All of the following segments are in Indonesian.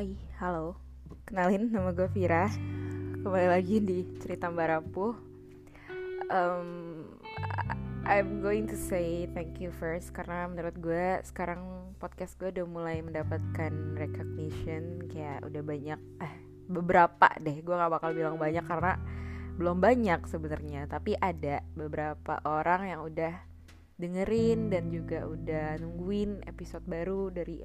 Hai, halo. Kenalin, nama gue Vira. Kembali lagi di Cerita Mbak Rapuh. Um, I'm going to say thank you first Karena menurut gue sekarang podcast gue udah mulai mendapatkan recognition Kayak udah banyak, eh beberapa deh. Gue gak bakal bilang banyak karena belum banyak sebenarnya. Tapi ada beberapa orang yang udah dengerin dan juga udah nungguin episode baru dari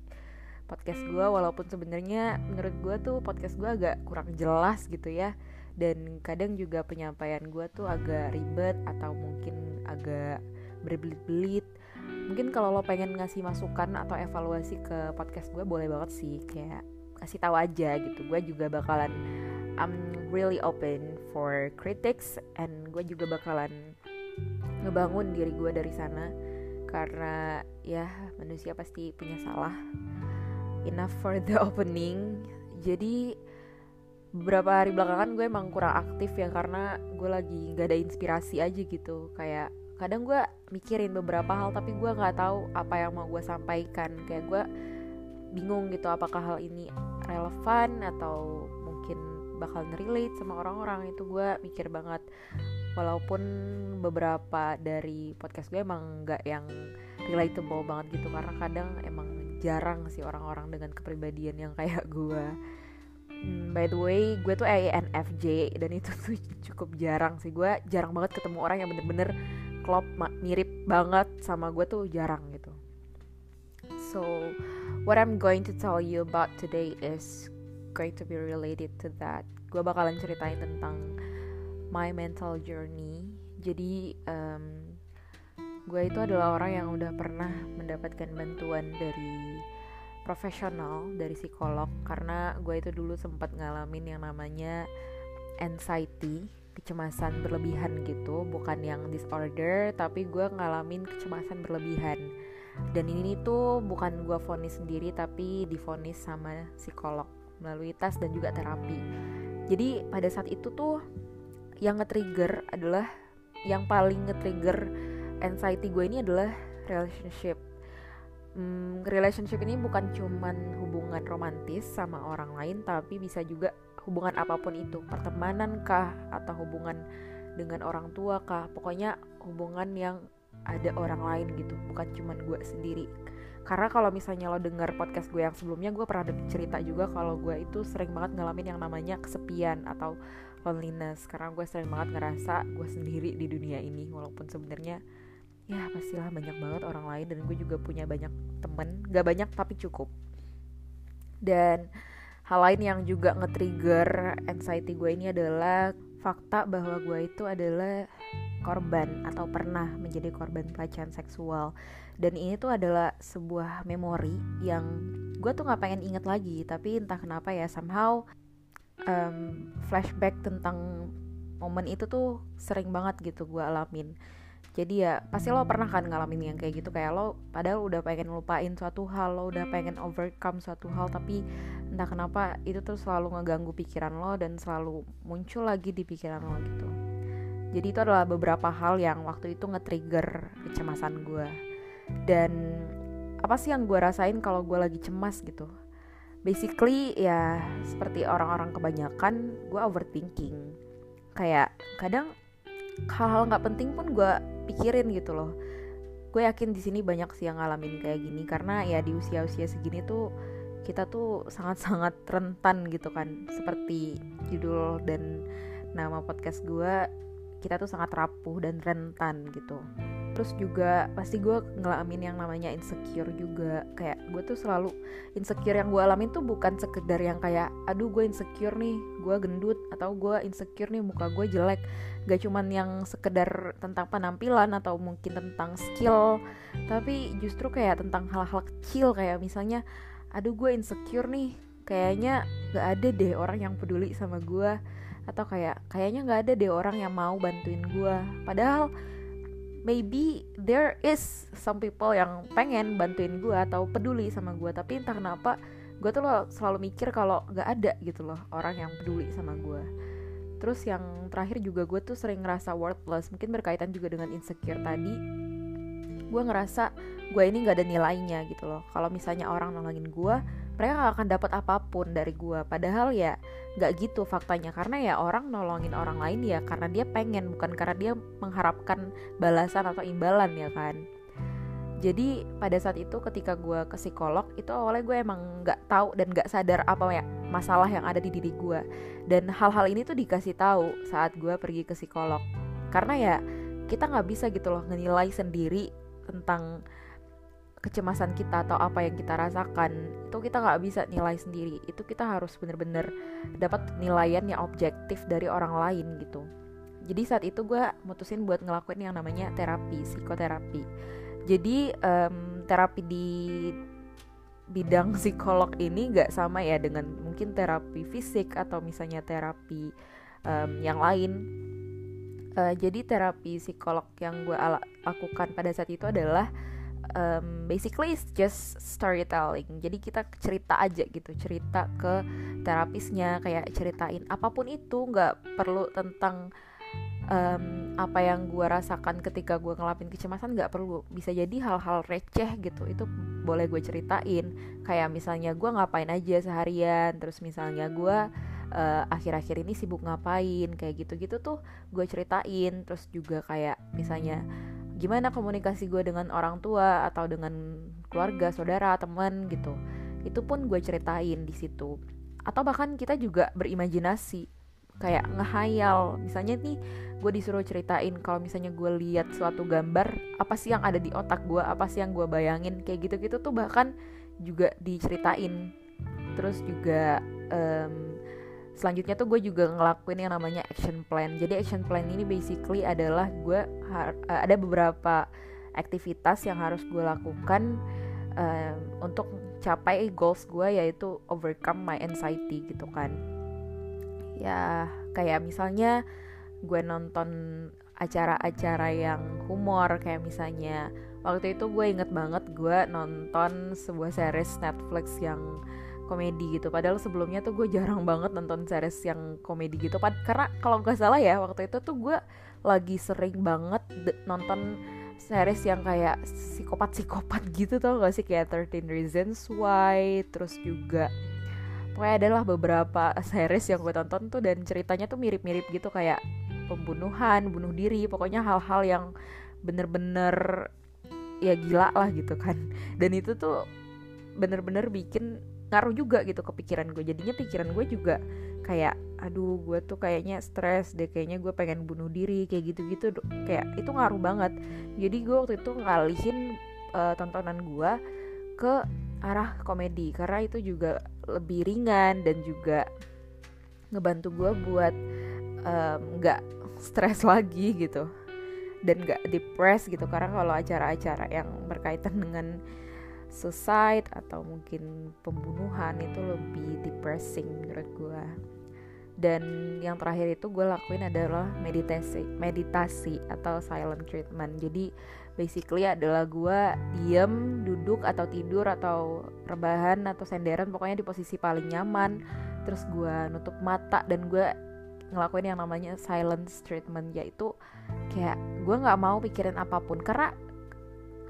podcast gue walaupun sebenarnya menurut gue tuh podcast gue agak kurang jelas gitu ya. Dan kadang juga penyampaian gue tuh agak ribet atau mungkin agak berbelit-belit. Mungkin kalau lo pengen ngasih masukan atau evaluasi ke podcast gue boleh banget sih. Kayak kasih tahu aja gitu. Gue juga bakalan I'm really open for critics and gue juga bakalan ngebangun diri gue dari sana. Karena ya manusia pasti punya salah enough for the opening. Jadi beberapa hari belakangan gue emang kurang aktif ya karena gue lagi gak ada inspirasi aja gitu. Kayak kadang gue mikirin beberapa hal tapi gue nggak tahu apa yang mau gue sampaikan. Kayak gue bingung gitu apakah hal ini relevan atau mungkin bakal relate sama orang-orang. Itu gue mikir banget. Walaupun beberapa dari podcast gue emang nggak yang relatable banget gitu karena kadang emang jarang sih orang-orang dengan kepribadian yang kayak gue hmm, by the way gue tuh INFJ dan itu tuh cukup jarang sih. Gue jarang banget ketemu orang yang bener-bener klop mirip banget sama gue tuh jarang gitu. So what I'm going to tell you about today is going to be related to that. Gue bakalan ceritain tentang my mental journey. Jadi um, gue itu adalah orang yang udah pernah mendapatkan bantuan dari profesional dari psikolog karena gue itu dulu sempat ngalamin yang namanya anxiety kecemasan berlebihan gitu. Bukan yang disorder tapi gue ngalamin kecemasan berlebihan. Dan ini tuh bukan gue vonis sendiri tapi divonis sama psikolog melalui tes dan juga terapi. Jadi pada saat itu tuh yang nge-trigger adalah yang paling nge-trigger anxiety gue ini adalah relationship. Hmm, relationship ini bukan cuman hubungan romantis sama orang lain tapi bisa juga hubungan apa pun itu. Pertemanan kah atau hubungan dengan orang tua kah. Pokoknya hubungan yang ada orang lain gitu bukan cuman gue sendiri. Karena kalau misalnya lo dengar podcast gue yang sebelumnya gue pernah cerita juga kalau gue itu sering banget ngalamin yang namanya kesepian atau loneliness. Karena gue sering banget ngerasa gue sendiri di dunia ini walaupun sebenarnya ya pastilah banyak banget orang lain dan gue juga punya banyak temen. Gak banyak tapi cukup. Dan hal lain yang juga nge-trigger anxiety gue ini adalah fakta bahwa gue itu adalah korban atau pernah menjadi korban pelecehan seksual. Dan ini tuh adalah sebuah memori yang gue tuh nggak pengen inget lagi. Tapi entah kenapa ya somehow um, flashback tentang momen itu tuh sering banget gitu gue alamin jadi ya pasti lo pernah kan ngalamin yang kayak gitu kayak lo padahal udah pengen lupain suatu hal lo udah pengen overcome suatu hal tapi entah kenapa itu tuh selalu ngeganggu pikiran lo dan selalu muncul lagi di pikiran lo gitu. Jadi itu adalah beberapa hal yang waktu itu nge-trigger kecemasan gue dan apa sih yang gue rasain kalau gue lagi cemas gitu? Basically ya seperti orang-orang kebanyakan gue overthinking. Kayak kadang hal-hal nggak penting pun gue pikirin gitu loh. Gue yakin di sini banyak sih yang ngalamin kayak gini karena ya di usia-usia segini tuh kita tuh sangat-sangat rentan gitu kan. Seperti judul dan nama podcast gue kita tuh sangat rapuh dan rentan gitu terus juga pasti gue ngalamin yang namanya insecure juga. Kayak gue tuh selalu insecure yang gue alamin tuh bukan sekedar yang kayak aduh gue insecure nih gue gendut atau gue insecure nih muka gue jelek. Gak cuman yang sekedar tentang penampilan atau mungkin tentang skill tapi justru kayak tentang hal-hal kecil. Kayak misalnya aduh gue insecure nih kayaknya gak ada deh orang yang peduli sama gue atau kayak kayaknya gak ada deh orang yang mau bantuin gue padahal maybe there is some people yang pengen bantuin gue atau peduli sama gue tapi entah kenapa gue tuh lo selalu mikir kalau gak ada gitu loh orang yang peduli sama gue terus yang terakhir juga gue tuh sering ngerasa worthless mungkin berkaitan juga dengan insecure tadi gue ngerasa gue ini gak ada nilainya gitu loh. Kalau misalnya orang nolongin gue mereka gak akan dapat apa pun dari gue padahal ya nggak gitu faktanya. Karena ya orang nolongin orang lain ya karena dia pengen bukan karena dia mengharapkan balasan atau imbalan ya kan? Jadi pada saat itu ketika gue ke psikolog itu awalnya gue emang nggak tahu dan nggak sadar apa ya masalah yang ada di diri gue dan hal-hal ini tuh dikasih tahu saat gue pergi ke psikolog. Karena ya kita nggak bisa gitu loh menilai sendiri tentang kecemasan kita atau apa yang kita rasakan itu kita nggak bisa nilai sendiri. Itu kita harus bener-bener dapat penilaian yang objektif dari orang lain gitu. Jadi saat itu gue mutusin buat ngelakuin yang namanya terapi psikoterapi. Jadi um, terapi di bidang psikolog ini nggak sama ya dengan mungkin terapi fisik atau misalnya terapi um, yang lain uh, jadi terapi psikolog yang gue lakukan pada saat itu adalah um, basically it's just storytelling. Jadi kita cerita aja gitu cerita ke terapisnya kayak ceritain apa pun itu nggak perlu tentang um, apa yang gue rasakan ketika gue ngelapin kecemasan nggak perlu. Bisa jadi hal-hal receh gitu itu boleh gue ceritain. Kayak misalnya gue ngapain aja seharian terus misalnya gue uh, akhir-akhir ini sibuk ngapain kayak gitu-gitu tuh gue ceritain. Terus juga kayak misalnya gimana komunikasi gue dengan orang tua atau dengan keluarga saudara teman? gitu. Itu pun gue ceritain di situ. Atau bahkan kita juga berimajinasi kayak ngehayal. Misalnya nih gue disuruh ceritain kalau misalnya gue lihat suatu gambar apa sih yang ada di otak gue apa sih yang gue bayangin? Kayak gitu-gitu tuh bahkan juga diceritain. Terus juga um, selanjutnya tuh gue juga ngelakuin yang namanya action plan. Jadi action plan ini basically adalah gue uh, ada beberapa aktivitas yang harus gue lakukan um, untuk capai goals gue yaitu overcome my anxiety gitu kan. Ya kayak misalnya gue nonton acara-acara yang humor kayak misalnya waktu itu gue inget banget gue nonton sebuah series Netflix yang komedi gitu. Padahal sebelumnya tuh gue jarang banget nonton series yang komedi gitu. Karena kalau nggak salah ya waktu itu tuh gue lagi sering banget nonton series yang kayak psikopat-psikopat gitu tau gak sih? Kayak 13 Reasons Why terus juga pokoknya adalah beberapa series yang gue tonton tuh dan ceritanya tuh mirip-mirip gitu kayak pembunuhan, bunuh diri, pokoknya hal-hal yang bener-bener ya gila lah gitu kan. Dan itu tuh bener-bener bikin ngaruh juga gitu ke pikiran gue. Jadinya pikiran gue juga kayak aduh gue tuh kayaknya stres deh kayaknya gue pengen bunuh diri kayak gitu-gitu. Kayak itu ngaruh banget. Jadi gue waktu itu ngalihin uh, tontonan gue ke arah komedi karena itu juga lebih ringan dan juga ngebantu gue buat nggak um, stres lagi gitu dan nggak depres gitu. Karena kalau acara-acara yang berkaitan dengan suicide atau mungkin pembunuhan itu lebih depressing menurut gue dan yang terakhir itu gue lakuin adalah meditasi meditasi atau silent treatment. Jadi basically adalah gue diem duduk atau tidur atau rebahan atau senderan pokoknya di posisi paling nyaman. Terus gue nutup mata dan gue ngelakuin yang namanya silent treatment yaitu kayak gue nggak mau pikirin apa pun. Karena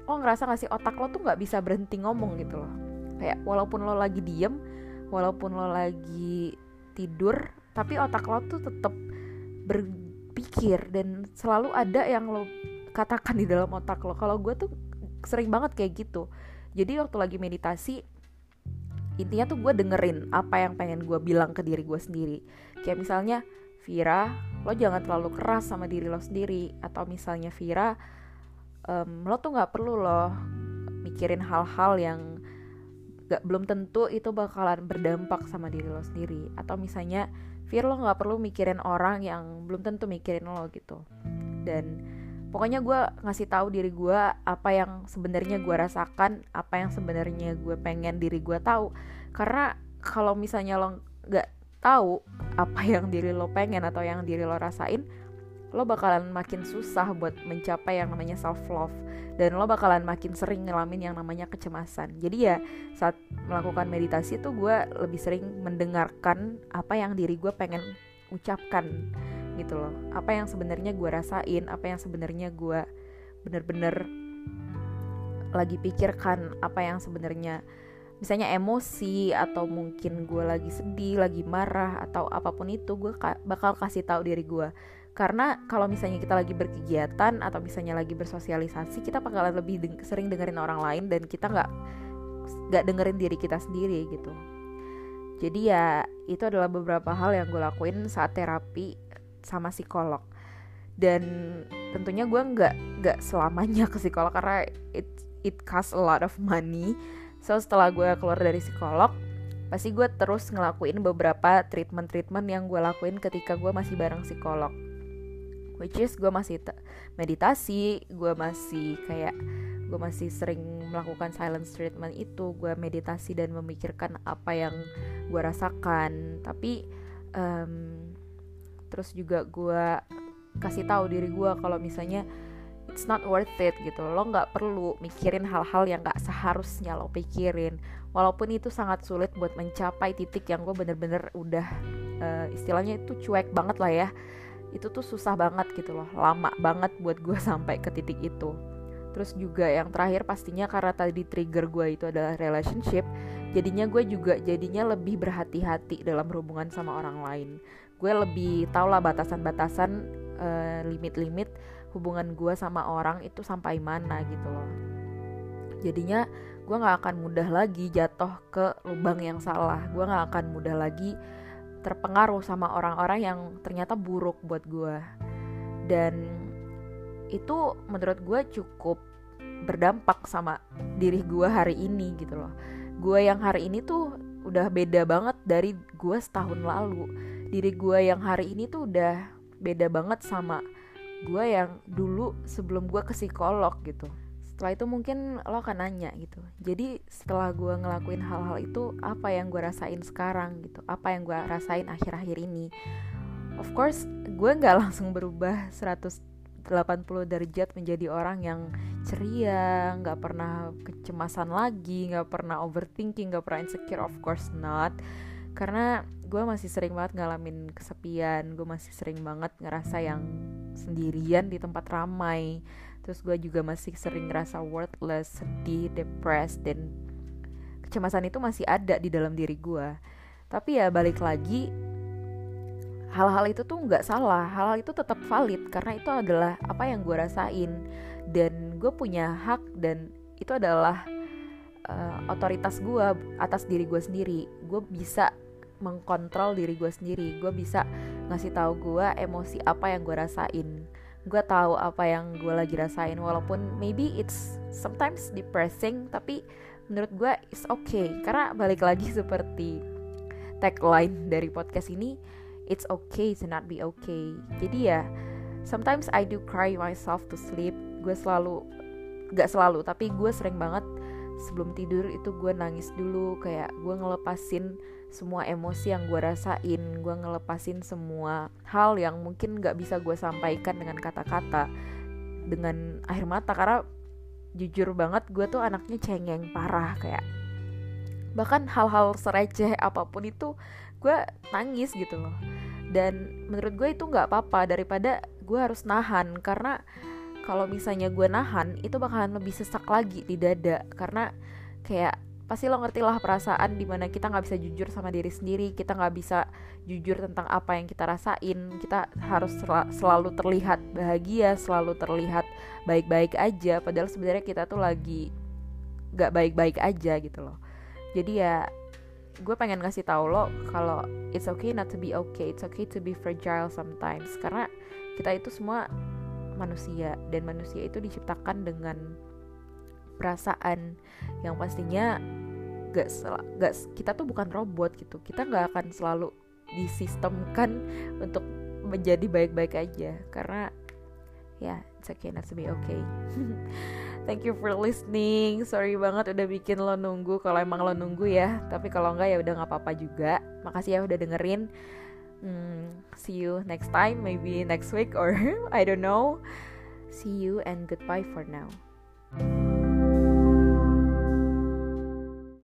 lo ngerasa gak sih otak lo tuh nggak bisa berhenti ngomong gitu loh. Kayak walaupun lo lagi diem walaupun lo lagi tidur tapi otak lo tuh tetap berpikir dan selalu ada yang lo katakan di dalam otak lo. Kalau gue tuh sering banget kayak gitu. Jadi waktu lagi meditasi intinya tuh gue dengerin apa yang pengen gue bilang ke diri gue sendiri. Kayak misalnya Vira lo jangan terlalu keras sama diri lo sendiri. Atau misalnya Vira um, lo tuh nggak perlu loh mikirin hal-hal yang gak belum tentu itu bakalan berdampak sama diri lo sendiri. Atau misalnya Fir lo nggak perlu mikirin orang yang belum tentu mikirin lo gitu. Dan pokoknya gue ngasih tahu diri gue apa yang sebenarnya gue rasakan apa yang sebenarnya gue pengen diri gue tahu. Karena kalau misalnya lo nggak tahu apa yang diri lo pengen atau yang diri lo rasain lo bakalan makin susah buat mencapai yang namanya self love dan lo bakalan makin sering ngalamin yang namanya kecemasan. Jadi ya saat melakukan meditasi tuh gue lebih sering mendengarkan apa yang diri gue pengen ucapkan gitu loh. Apa yang sebenarnya gue rasain apa yang sebenarnya gue bener-bener lagi pikirkan apa yang sebenarnya misalnya emosi atau mungkin gue lagi sedih lagi marah atau apa pun itu gue ka bakal kasih tahu diri gue karena kalau misalnya kita lagi berkegiatan atau misalnya lagi bersosialisasi kita bakalan lebih deng sering dengerin orang lain dan kita nggak nggak dengerin diri kita sendiri gitu. Jadi ya itu adalah beberapa hal yang gue lakuin saat terapi sama psikolog. Dan tentunya gue nggak nggak selamanya ke psikolog karena it it cost a lot of money. So setelah gue keluar dari psikolog pasti gue terus ngelakuin beberapa treatment-treatment yang gue lakuin ketika gue masih bareng psikolog which is gue masih meditasi gue masih kayak gue masih sering melakukan silent treatment itu gue meditasi dan memikirkan apa yang gue rasakan. Tapi um, terus juga gue kasih tahu diri gue kalau misalnya it's not worth it gitu. Lo nggak perlu mikirin hal-hal yang nggak seharusnya lo pikirin. Walaupun itu sangat sulit buat mencapai titik yang gue bener-bener udah uh, istilahnya itu cuek banget lah ya itu tuh susah banget gitu loh lama banget buat gue sampai ke titik itu. Terus juga yang terakhir pastinya karena tadi trigger gue itu adalah relationship jadinya gue juga jadinya lebih berhati-hati dalam hubungan sama orang lain. Gue lebih tau lah batasan-batasan uh, limit-limit hubungan gue sama orang itu sampai mana gitu loh. Jadinya gue nggak akan mudah lagi jatuh ke lubang yang salah gue nggak akan mudah lagi terpengaruh sama orang-orang yang ternyata buruk buat gue dan itu menurut gue cukup berdampak sama diri gue hari ini gitu loh. Gue yang hari ini tuh udah beda banget dari gue setahun lalu. Diri gue yang hari ini tuh udah beda banget sama gue yang dulu sebelum gue ke psikolog gitu setelah itu mungkin lo akan nanya gitu. Jadi setelah gue ngelakuin hal-hal itu apa yang gue rasain sekarang gitu? Apa yang gue rasain akhir-akhir ini? Of course gue nggak langsung berubah 180 derajat menjadi orang yang ceria nggak pernah kecemasan lagi nggak pernah overthinking nggak pernah insecure. Of course not. Karena gue masih sering banget ngalamin kesepian gue masih sering banget ngerasa yang sendirian di tempat ramai terus gue juga masih sering ngerasa worthless sedih depressed dan kecemasan itu masih ada di dalam diri gue tapi ya balik lagi hal-hal itu tuh nggak salah. Hal-hal itu tetap valid karena itu adalah apa yang gue rasain. Dan gue punya hak dan itu adalah uh, otoritas gue atas diri gue sendiri. Gue bisa mengkontrol diri gue sendiri. Gue bisa ngasih tahu gue emosi apa yang gue rasain gue tahu apa yang gue lagi rasain walaupun maybe it's sometimes depressing tapi menurut gue it's okay. Karena balik lagi seperti tagline dari podcast ini it's okay to not be okay. Jadi ya sometimes I do cry myself to sleep. Gue selalu gak selalu tapi gue sering banget sebelum tidur itu gue nangis dulu. Kayak gue ngelepasin semua emosi yang gue rasain gue ngelepasin semua hal yang mungkin gak bisa gue sampaikan dengan kata-kata dengan air mata. Karena jujur banget gue tuh anaknya cengeng parah kayak bahkan hal-hal sereceh apa pun itu gue nangis gitu loh. Dan menurut gue itu nggak apa-apa daripada gue harus nahan. Karena kalau misalnya gue nahan itu bakalan lebih sesak lagi di dada. Karena kayak pasti lo ngerti lah perasaan di mana kita nggak bisa jujur sama diri sendiri kita nggak bisa jujur tentang apa yang kita rasain. Kita harus sel selalu terlihat bahagia selalu terlihat baik-baik aja. Padahal sebenarnya kita tuh lagi nggak baik-baik aja gitu loh. Jadi ya gue pengen ngasih tau lo kalau it's okay not to be okay it's okay to be fragile sometimes. Karena kita itu semua manusia dan manusia itu diciptakan dengan perasaan yang pastinya gak, gak kita tuh bukan robot gitu. Kita nggak akan selalu disistemkan untuk menjadi baik-baik aja. Karena ya yeah, it's okay not to be okay. Thank you for listening. Sorry banget udah bikin lo nunggu kalau emang lo nunggu ya. Tapi kalau enggak ya udah nggak apa-apa juga. Makasih ya udah dengerin. Hmm, see you next time maybe next week or I don't know. See you and goodbye for now